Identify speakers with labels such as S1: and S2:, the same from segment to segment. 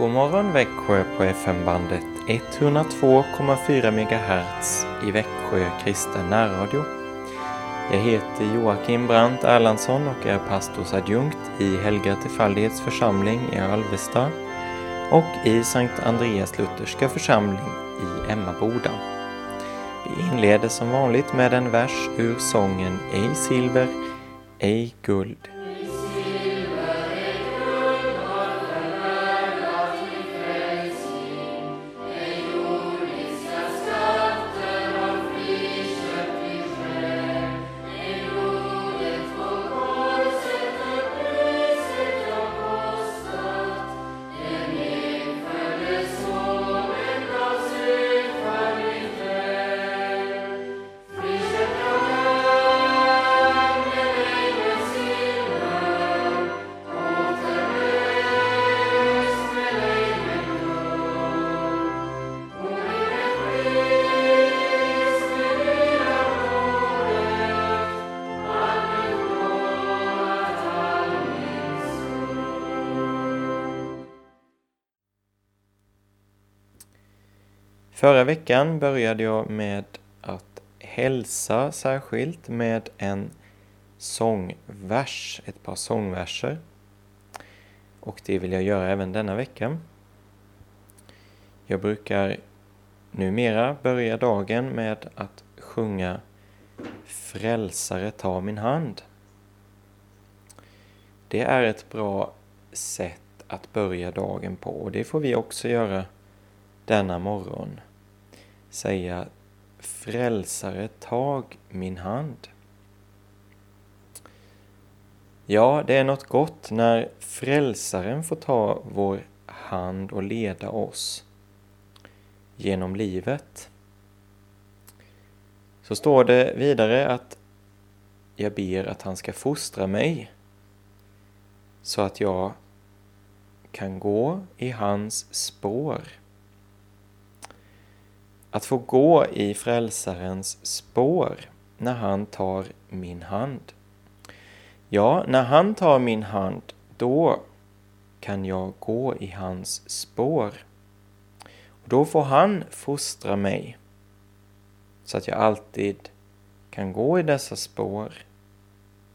S1: God morgon Växjö på FM-bandet 102,4 MHz i Växjö kristen närradio. Jag heter Joakim Brandt Erlandsson och är pastorsadjunkt i Helga Tefaldighets församling i Alvesta och i Sankt Andreas Lutherska församling i Emmaboda. Vi inleder som vanligt med en vers ur sången Ej silver, ej guld. Förra veckan började jag med att hälsa särskilt med en sångvers, ett par sångverser. Och det vill jag göra även denna vecka. Jag brukar numera börja dagen med att sjunga Frälsare ta min hand. Det är ett bra sätt att börja dagen på och det får vi också göra denna morgon säga Frälsare, tag min hand. Ja, det är något gott när Frälsaren får ta vår hand och leda oss genom livet. Så står det vidare att jag ber att han ska fostra mig så att jag kan gå i hans spår. Att få gå i Frälsarens spår när han tar min hand. Ja, när han tar min hand, då kan jag gå i hans spår. Och då får han fostra mig så att jag alltid kan gå i dessa spår.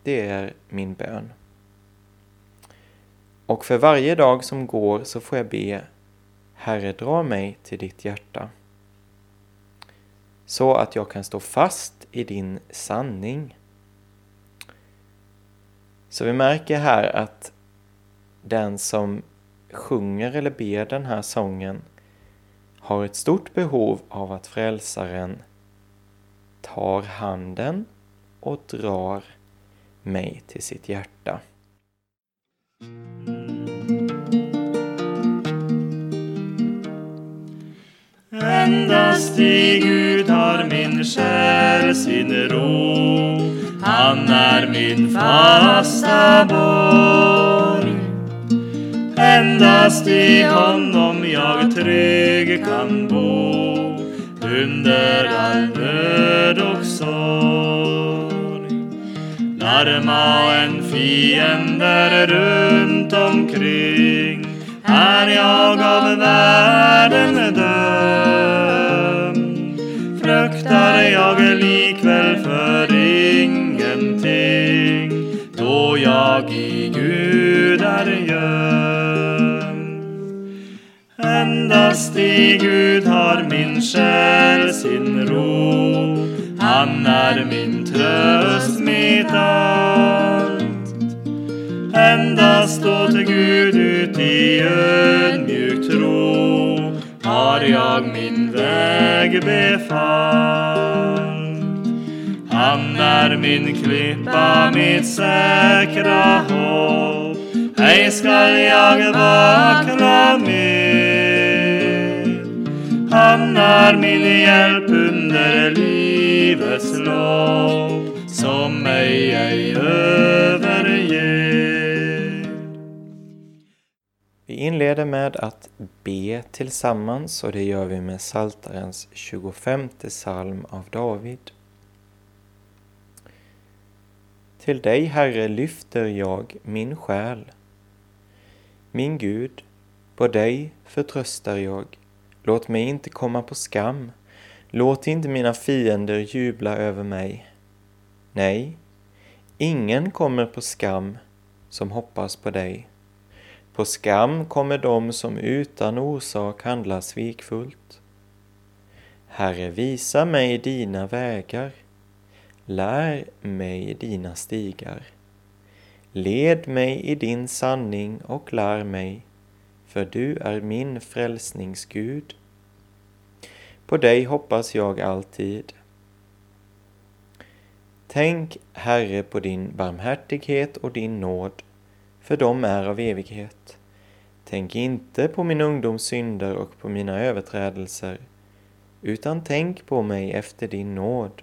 S1: Det är min bön. Och för varje dag som går så får jag be Herre, dra mig till ditt hjärta så att jag kan stå fast i din sanning. Så vi märker här att den som sjunger eller ber den här sången har ett stort behov av att frälsaren tar handen och drar mig till sitt hjärta.
S2: Endast i Gud har min själ sin ro. Han är min fasta borg. Endast i honom jag trygg kan bo under all nöd och sorg. Larma en fiender runt omkring är jag av världen dömd fruktar jag likväl för ingenting då jag i Gud är gömd. Endast i Gud har min själ sin ro han är min tröst, mitt allt endast åt Gud ut i ödmjuk tro har jag min väg befallt. Han är min klippa, mitt säkra hopp, ej skall jag vackla mer. Han är min hjälp under livets lopp, som mig ej överger.
S1: Vi inleder med att be tillsammans och det gör vi med Saltarens 25 psalm av David. Till dig, Herre, lyfter jag min själ. Min Gud, På dig förtröstar jag. Låt mig inte komma på skam. Låt inte mina fiender jubla över mig. Nej, ingen kommer på skam som hoppas på dig. På skam kommer de som utan orsak handlar svikfullt. Herre, visa mig dina vägar. Lär mig dina stigar. Led mig i din sanning och lär mig, för du är min frälsningsgud. På dig hoppas jag alltid. Tänk, Herre, på din barmhärtighet och din nåd, för de är av evighet. Tänk inte på min ungdoms synder och på mina överträdelser, utan tänk på mig efter din nåd,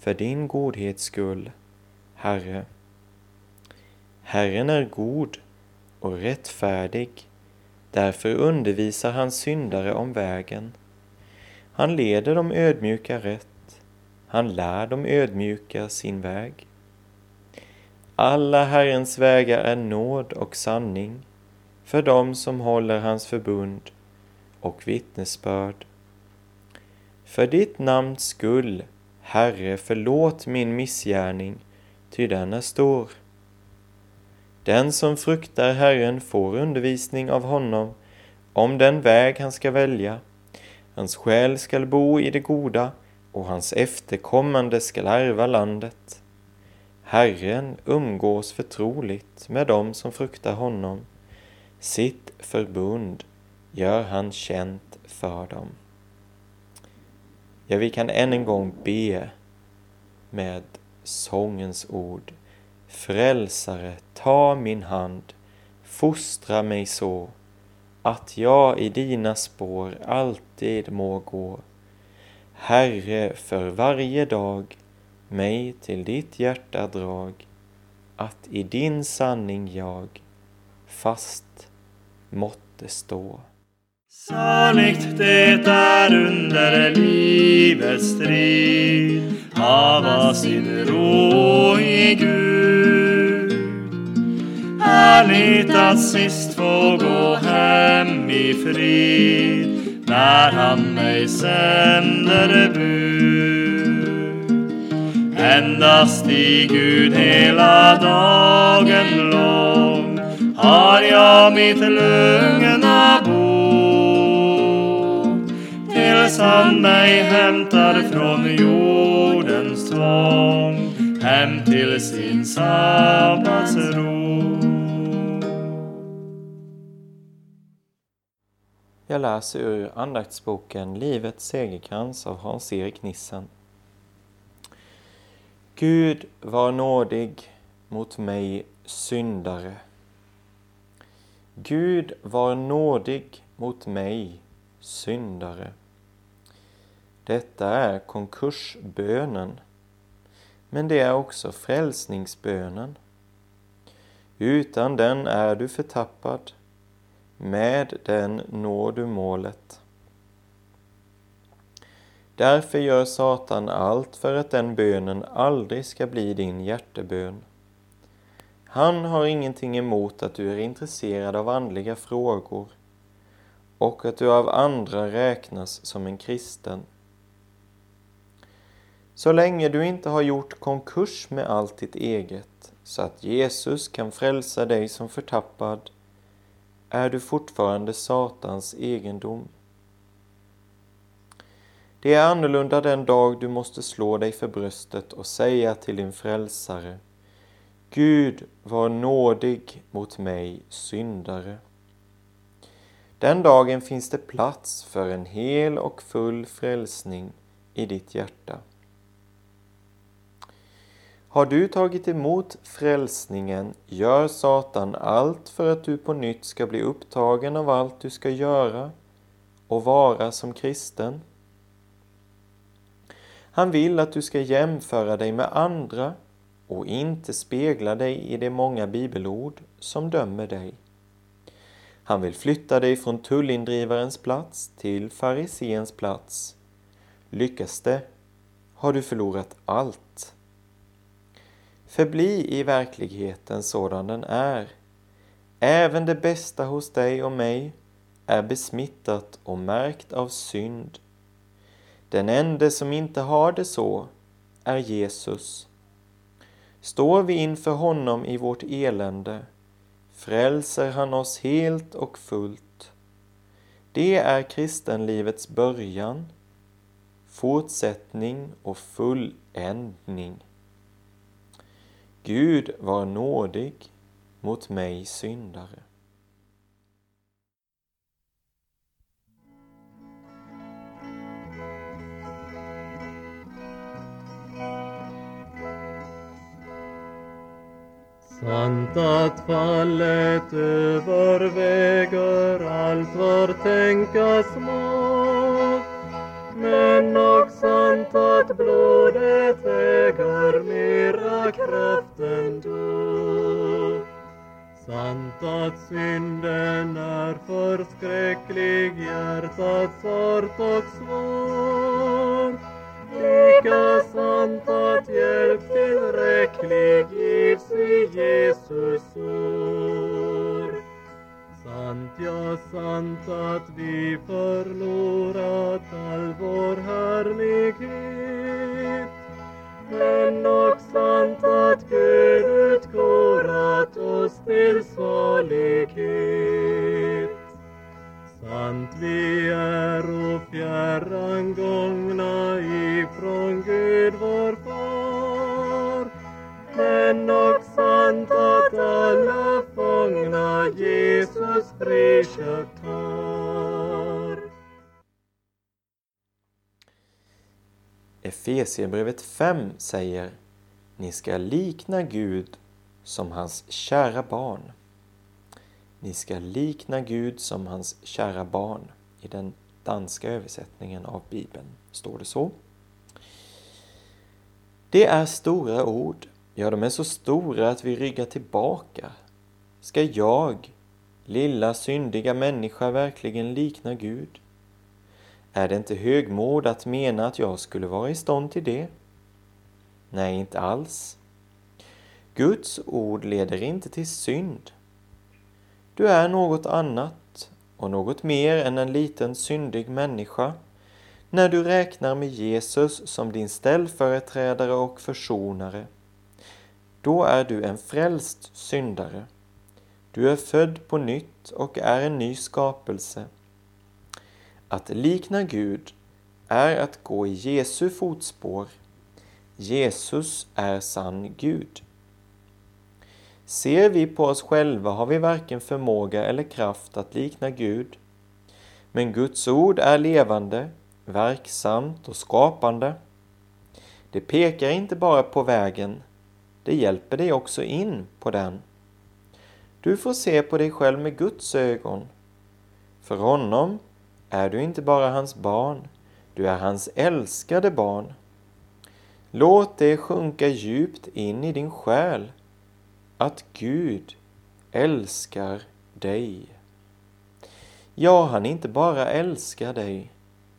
S1: för din godhets skull, Herre. Herren är god och rättfärdig, därför undervisar han syndare om vägen. Han leder de ödmjuka rätt, han lär de ödmjuka sin väg. Alla Herrens vägar är nåd och sanning för dem som håller hans förbund och vittnesbörd. För ditt namns skull, Herre, förlåt min missgärning, ty den är stor. Den som fruktar Herren får undervisning av honom om den väg han ska välja. Hans själ skall bo i det goda och hans efterkommande skall ärva landet. Herren umgås förtroligt med dem som fruktar honom. Sitt förbund gör han känt för dem. Ja, vi kan än en gång be med sångens ord. Frälsare, ta min hand, fostra mig så att jag i dina spår alltid må gå. Herre, för varje dag mig till ditt hjärta drag, att i din sanning jag fast måtte stå.
S2: Saligt det är under livets strid hava sin ro i Gud. Härligt att sist få gå hem i frid när han mig sänder bud. Endast i Gud hela dagen lång har jag mitt lugna tills han mig hämtar från jordens tvång hem till sin sabbatsro.
S1: Jag läser ur andaktsboken Livets segerkrans av Hans-Erik Nissen. Gud var nådig mot mig syndare. Gud var nådig mot mig syndare. Detta är konkursbönen, men det är också frälsningsbönen. Utan den är du förtappad, med den når du målet. Därför gör Satan allt för att den bönen aldrig ska bli din hjärtebön. Han har ingenting emot att du är intresserad av andliga frågor och att du av andra räknas som en kristen. Så länge du inte har gjort konkurs med allt ditt eget så att Jesus kan frälsa dig som förtappad är du fortfarande Satans egendom. Det är annorlunda den dag du måste slå dig för bröstet och säga till din frälsare Gud var nådig mot mig syndare. Den dagen finns det plats för en hel och full frälsning i ditt hjärta. Har du tagit emot frälsningen gör Satan allt för att du på nytt ska bli upptagen av allt du ska göra och vara som kristen. Han vill att du ska jämföra dig med andra och inte spegla dig i de många bibelord som dömer dig. Han vill flytta dig från tullindrivarens plats till fariséns plats. Lyckas det har du förlorat allt. Förbli i verkligheten sådan den är. Även det bästa hos dig och mig är besmittat och märkt av synd. Den ende som inte har det så är Jesus. Står vi inför honom i vårt elände frälser han oss helt och fullt. Det är kristenlivets början, fortsättning och fulländning. Gud var nådig mot mig syndare.
S3: Sant att fallet överväger allt var tänkas må men och sant att blodet äger mera kraft än du. Sant att synden är förskräcklig, hjärtats art och svår Lika sant att hjälp tillräcklig givs i Jesus ord. Sant, ja, sant att vi förlorat all vår härlighet. Men och sant att Gud utkorat oss till salighet. Sant vi är och fjärran gångna ifrån Gud vår far. Men och sant att alla fångna Jesus friköpt.
S1: Efesierbrevet 5 säger Ni ska likna Gud som hans kära barn. Ni ska likna Gud som hans kära barn. I den danska översättningen av Bibeln står det så. Det är stora ord. Ja, de är så stora att vi ryggar tillbaka. Ska jag, lilla syndiga människa, verkligen likna Gud? Är det inte högmod att mena att jag skulle vara i stånd till det? Nej, inte alls. Guds ord leder inte till synd. Du är något annat och något mer än en liten syndig människa när du räknar med Jesus som din ställföreträdare och försonare. Då är du en frälst syndare. Du är född på nytt och är en ny skapelse. Att likna Gud är att gå i Jesu fotspår. Jesus är sann Gud. Ser vi på oss själva har vi varken förmåga eller kraft att likna Gud. Men Guds ord är levande, verksamt och skapande. Det pekar inte bara på vägen, det hjälper dig också in på den. Du får se på dig själv med Guds ögon. För honom är du inte bara hans barn, du är hans älskade barn. Låt det sjunka djupt in i din själ att Gud älskar dig. Ja, han inte bara älskar dig,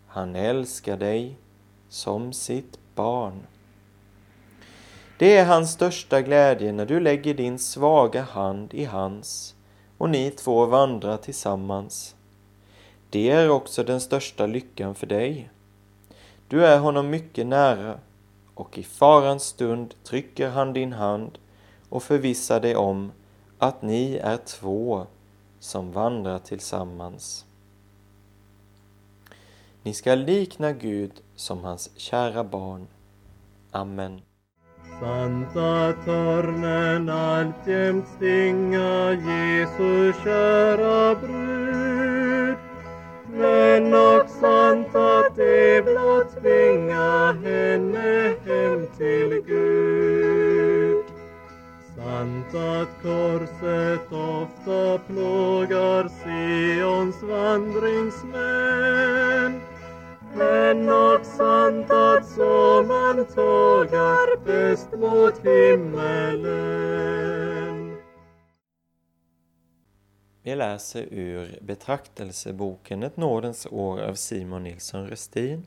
S1: han älskar dig som sitt barn. Det är hans största glädje när du lägger din svaga hand i hans och ni två vandrar tillsammans. Det är också den största lyckan för dig. Du är honom mycket nära och i farans stund trycker han din hand och förvissar dig om att ni är två som vandrar tillsammans. Ni ska likna Gud som hans kära barn. Amen.
S3: Sant att törnen alltjämt stinga Jesus kära brud. Men och sant att det blott tvinga henne hem till Gud. Sant att korset ofta plågar Sions vandringsmän men och sant att så man tågar bäst mot himmelen
S1: Vi läser ur betraktelseboken Ett nådens år av Simon Nilsson Röstin.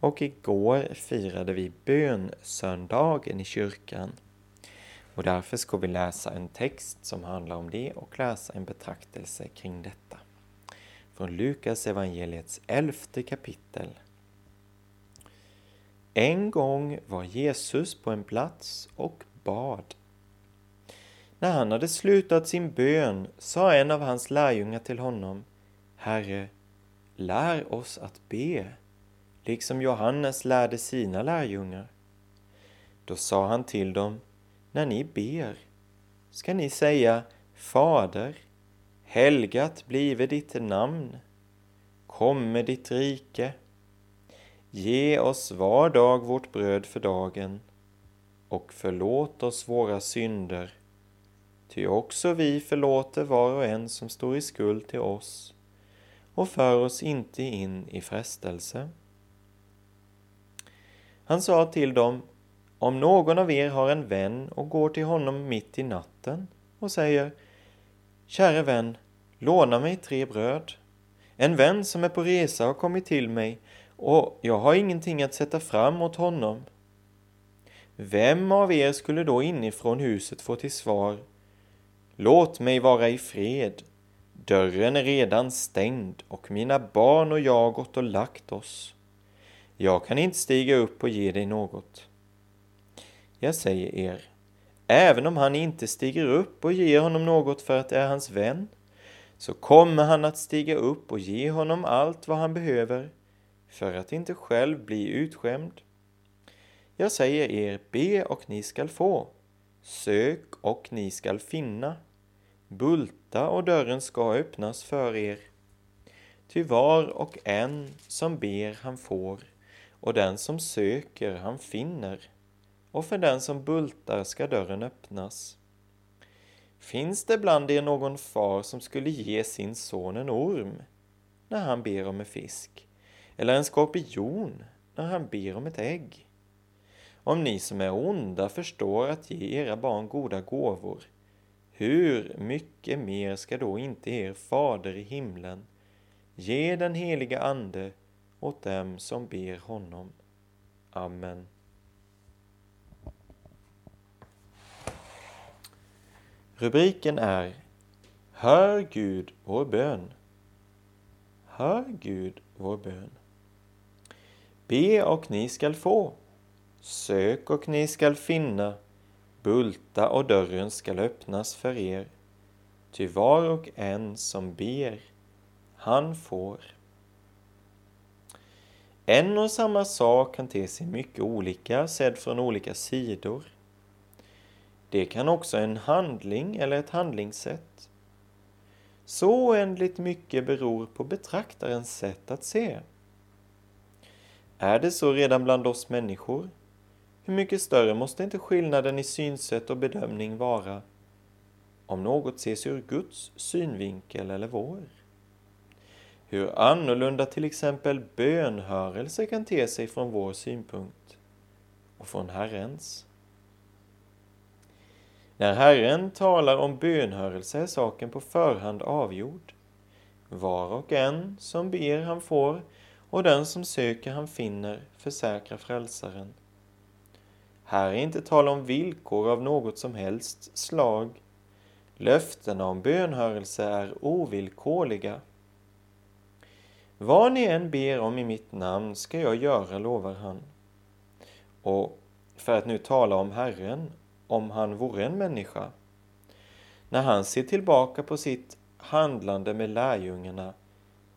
S1: Och igår firade vi bönsöndagen i kyrkan. Och därför ska vi läsa en text som handlar om det och läsa en betraktelse kring detta från Lukas evangeliets elfte kapitel. En gång var Jesus på en plats och bad. När han hade slutat sin bön sa en av hans lärjungar till honom Herre, lär oss att be, liksom Johannes lärde sina lärjungar. Då sa han till dem, när ni ber ska ni säga Fader, helgat blive ditt namn, komme ditt rike. Ge oss var dag vårt bröd för dagen och förlåt oss våra synder, ty också vi förlåter var och en som står i skuld till oss och för oss inte in i frestelse. Han sa till dem, om någon av er har en vän och går till honom mitt i natten och säger Käre vän, låna mig tre bröd. En vän som är på resa har kommit till mig och jag har ingenting att sätta fram åt honom. Vem av er skulle då inifrån huset få till svar Låt mig vara i fred. Dörren är redan stängd och mina barn och jag gått och lagt oss. Jag kan inte stiga upp och ge dig något. Jag säger er, även om han inte stiger upp och ger honom något för att det är hans vän, så kommer han att stiga upp och ge honom allt vad han behöver, för att inte själv bli utskämd. Jag säger er, be och ni skall få, sök och ni skall finna, bulta och dörren ska öppnas för er. Ty var och en som ber han får, och den som söker han finner och för den som bultar ska dörren öppnas. Finns det bland er någon far som skulle ge sin son en orm när han ber om en fisk, eller en skorpion när han ber om ett ägg? Om ni som är onda förstår att ge era barn goda gåvor, hur mycket mer ska då inte er fader i himlen ge den heliga Ande åt dem som ber honom? Amen. Rubriken är Hör Gud vår bön. Hör Gud vår bön. Be och ni skall få. Sök och ni skall finna. Bulta och dörren skall öppnas för er. Ty var och en som ber, han får. En och samma sak kan te sig mycket olika sedd från olika sidor. Det kan också en handling eller ett handlingssätt. Så oändligt mycket beror på betraktarens sätt att se. Är det så redan bland oss människor? Hur mycket större måste inte skillnaden i synsätt och bedömning vara om något ses ur Guds synvinkel eller vår? Hur annorlunda till exempel bönhörelse kan te sig från vår synpunkt och från Herrens. När Herren talar om bönhörelse är saken på förhand avgjord. Var och en som ber han får, och den som söker han finner, försäkrar frälsaren. Här är inte tal om villkor av något som helst slag. Löftena om bönhörelse är ovillkorliga. Vad ni än ber om i mitt namn ska jag göra, lovar han. Och för att nu tala om Herren om han vore en människa. När han ser tillbaka på sitt handlande med lärjungarna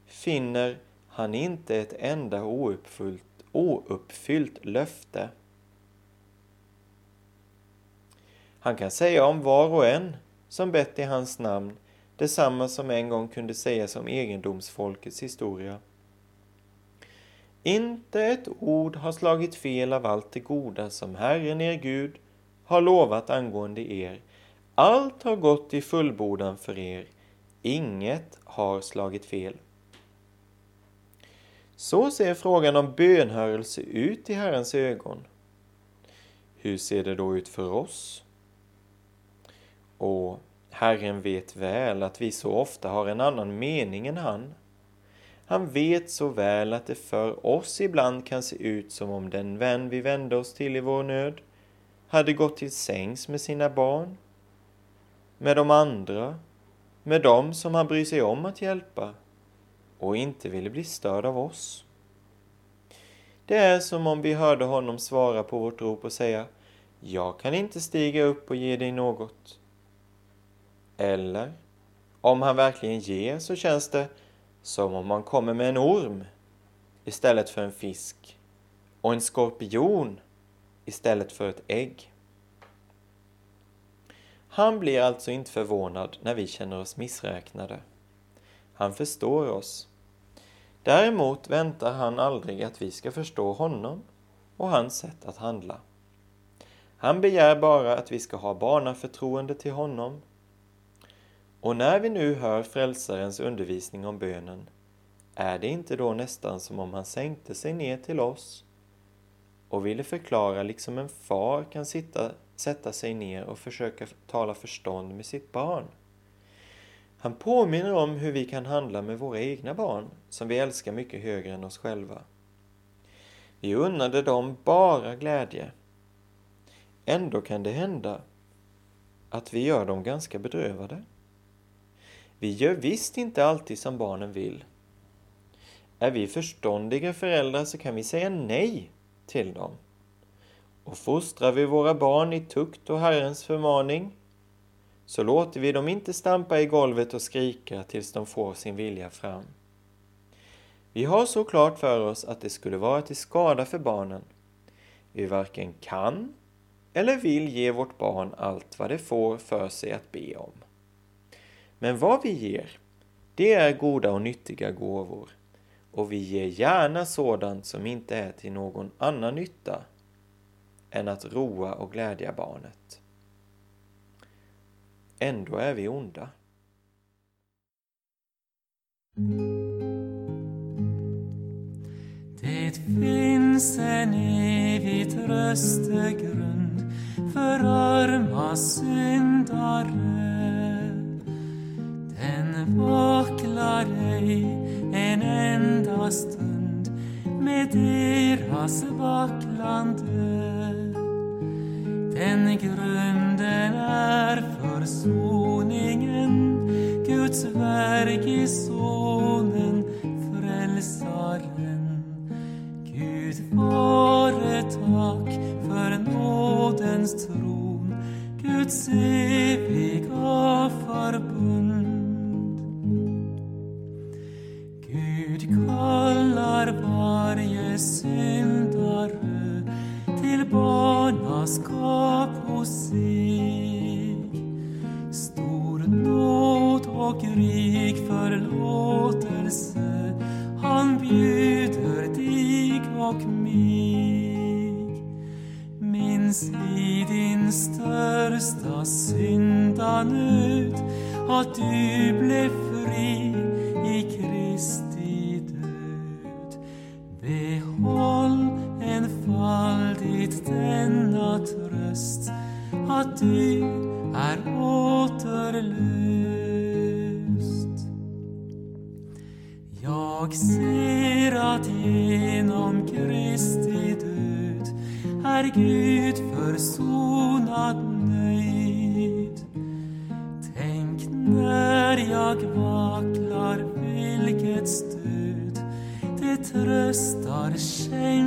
S1: finner han inte ett enda ouppfyllt, ouppfyllt löfte. Han kan säga om var och en som bett i hans namn detsamma som en gång kunde sägas om egendomsfolkets historia. Inte ett ord har slagit fel av allt det goda som Herren er Gud har lovat angående er. Allt har gått i fullbordan för er. Inget har slagit fel. Så ser frågan om bönhörelse ut i Herrens ögon. Hur ser det då ut för oss? Och Herren vet väl att vi så ofta har en annan mening än han. Han vet så väl att det för oss ibland kan se ut som om den vän vi vände oss till i vår nöd hade gått till sängs med sina barn, med de andra, med dem som han bryr sig om att hjälpa. och inte ville bli störd av oss. Det är som om vi hörde honom svara på vårt rop och säga Jag kan inte stiga upp och ge dig något. Eller, om han verkligen ger så känns det som om han kommer med en orm istället för en fisk och en skorpion istället för ett ägg. Han blir alltså inte förvånad när vi känner oss missräknade. Han förstår oss. Däremot väntar han aldrig att vi ska förstå honom och hans sätt att handla. Han begär bara att vi ska ha barnaförtroende till honom. Och när vi nu hör Frälsarens undervisning om bönen, är det inte då nästan som om han sänkte sig ner till oss och ville förklara liksom en far kan sitta, sätta sig ner och försöka tala förstånd med sitt barn? Han påminner om hur vi kan handla med våra egna barn, som vi älskar mycket högre än oss själva. Vi unnade dem bara glädje. Ändå kan det hända att vi gör dem ganska bedrövade. Vi gör visst inte alltid som barnen vill. Är vi förståndiga föräldrar så kan vi säga nej till dem. Och fostrar vi våra barn i tukt och Herrens förmaning så låter vi dem inte stampa i golvet och skrika tills de får sin vilja fram. Vi har så klart för oss att det skulle vara till skada för barnen. Vi varken kan eller vill ge vårt barn allt vad det får för sig att be om. Men vad vi ger, det är goda och nyttiga gåvor och vi ger gärna sådant som inte är till någon annan nytta än att roa och glädja barnet. Ändå är vi onda.
S2: Det finns en evig tröstegrund för arma syndare. Den vacklar ej en enda stund med deras vacklande. Den grunden är försoningen, Guds verk i Sonen, Frälsaren. Gud vare tack för nådens tron, Guds eviga förbund. Återlöst. Jag ser att genom Kristi död är Gud försonad nöjd. Tänk när jag vacklar vilket stöd det tröstar, skänker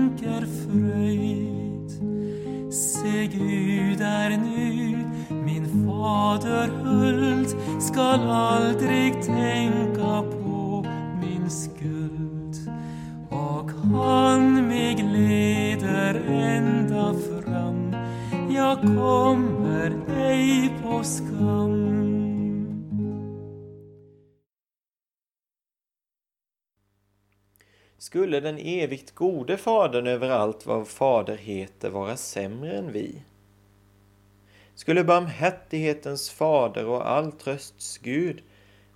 S2: skall aldrig tänka på min skuld. Och han mig leder ända fram. Jag kommer ej på skam.
S1: Skulle den evigt gode Fadern överallt vad Fader heter vara sämre än vi? Skulle barmhärtighetens Fader och all trösts Gud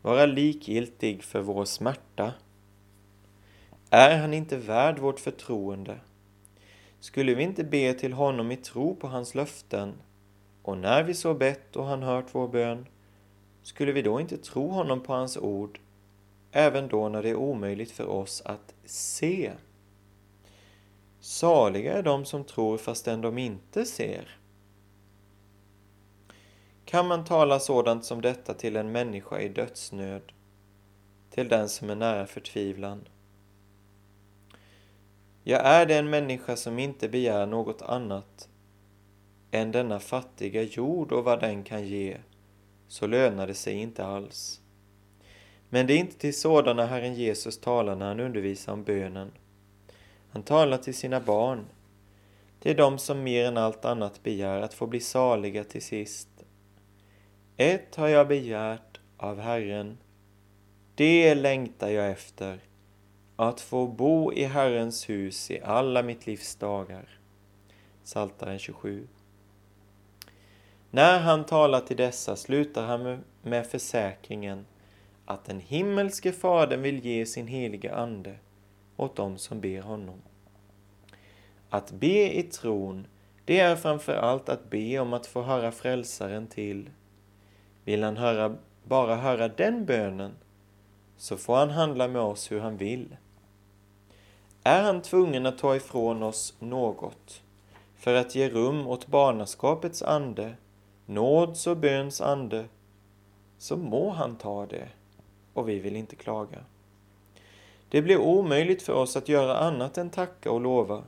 S1: vara likgiltig för vår smärta? Är han inte värd vårt förtroende? Skulle vi inte be till honom i tro på hans löften och när vi så bett och han hört vår bön, skulle vi då inte tro honom på hans ord även då när det är omöjligt för oss att se. Saliga är de som tror fastän de inte ser. Kan man tala sådant som detta till en människa i dödsnöd? till den som är nära förtvivlan. Jag är den människa som inte begär något annat än denna fattiga jord och vad den kan ge, så lönar det sig inte alls. Men det är inte till sådana Herren Jesus talar när han undervisar om bönen. Han talar till sina barn, till dem som mer än allt annat begär att få bli saliga till sist. Ett har jag begärt av Herren, det längtar jag efter, att få bo i Herrens hus i alla mitt livs dagar. Psaltaren 27. När han talar till dessa slutar han med försäkringen att den himmelske Fadern vill ge sin heliga Ande åt dem som ber honom. Att be i tron, det är framför allt att be om att få höra Frälsaren till. Vill han höra, bara höra den bönen, så får han handla med oss hur han vill. Är han tvungen att ta ifrån oss något för att ge rum åt barnaskapets ande, nåds och böns ande, så må han ta det och vi vill inte klaga. Det blir omöjligt för oss att göra annat än tacka och lova,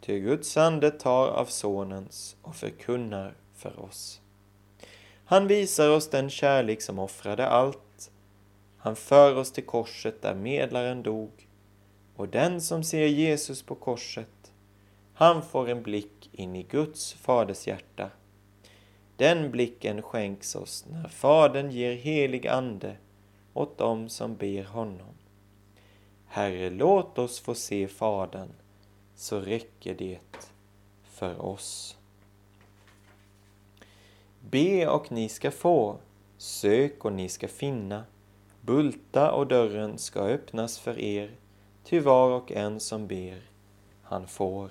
S1: ty Guds ande tar av Sonens och förkunnar för oss. Han visar oss den kärlek som offrade allt. Han för oss till korset där medlaren dog och den som ser Jesus på korset, han får en blick in i Guds faders hjärta. Den blicken skänks oss när Fadern ger helig ande åt dem som ber honom. Herre, låt oss få se Fadern, så räcker det för oss. Be och ni ska få, sök och ni ska finna, bulta och dörren ska öppnas för er, ty var och en som ber, han får.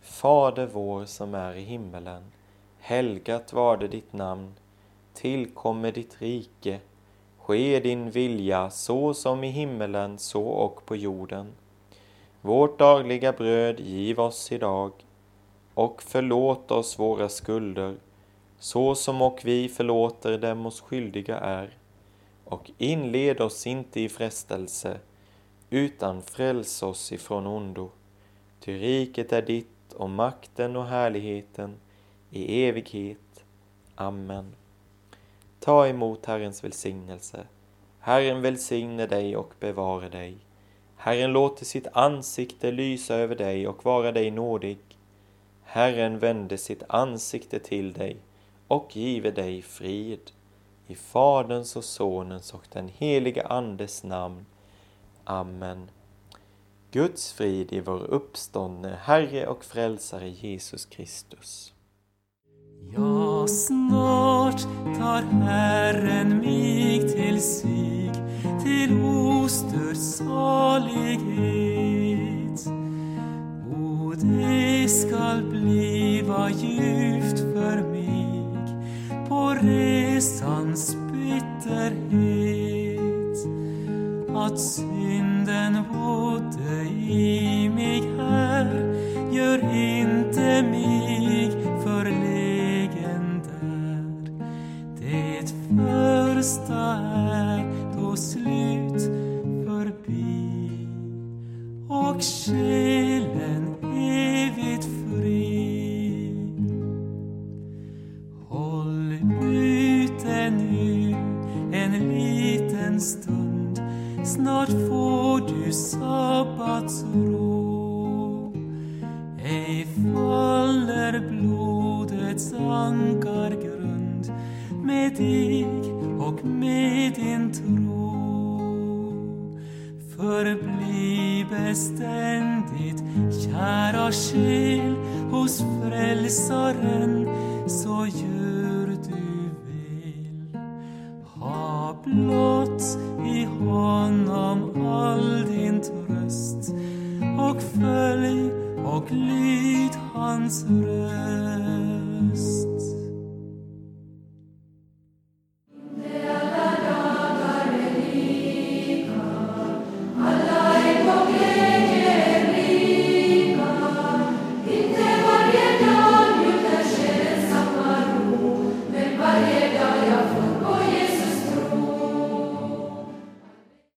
S1: Fader vår som är i himmelen. Helgat varde ditt namn. Tillkomme ditt rike. Ske din vilja så som i himmelen så och på jorden. Vårt dagliga bröd giv oss idag och förlåt oss våra skulder så som och vi förlåter dem oss skyldiga är och inled oss inte i frestelse utan fräls oss ifrån ondo. Ty riket är ditt och makten och härligheten i evighet. Amen. Ta emot Herrens välsignelse. Herren välsigne dig och bevare dig. Herren låter sitt ansikte lysa över dig och vara dig nådig. Herren vände sitt ansikte till dig och give dig frid. I Faderns och Sonens och den helige Andes namn. Amen. Guds frid i vår uppståndne Herre och Frälsare Jesus Kristus.
S2: Ja, snart tar Herren mig till sig till ostörd salighet. Det skall bliva gift för mig på resans bitterhet att synden bodde i mig här gör inte mig förlegen där. Det första är då slut förbi och sker sabbatsro. Ej faller blodets ankargrund med dig och med din tro. Förbli beständigt, kära själ, hos Frälsaren,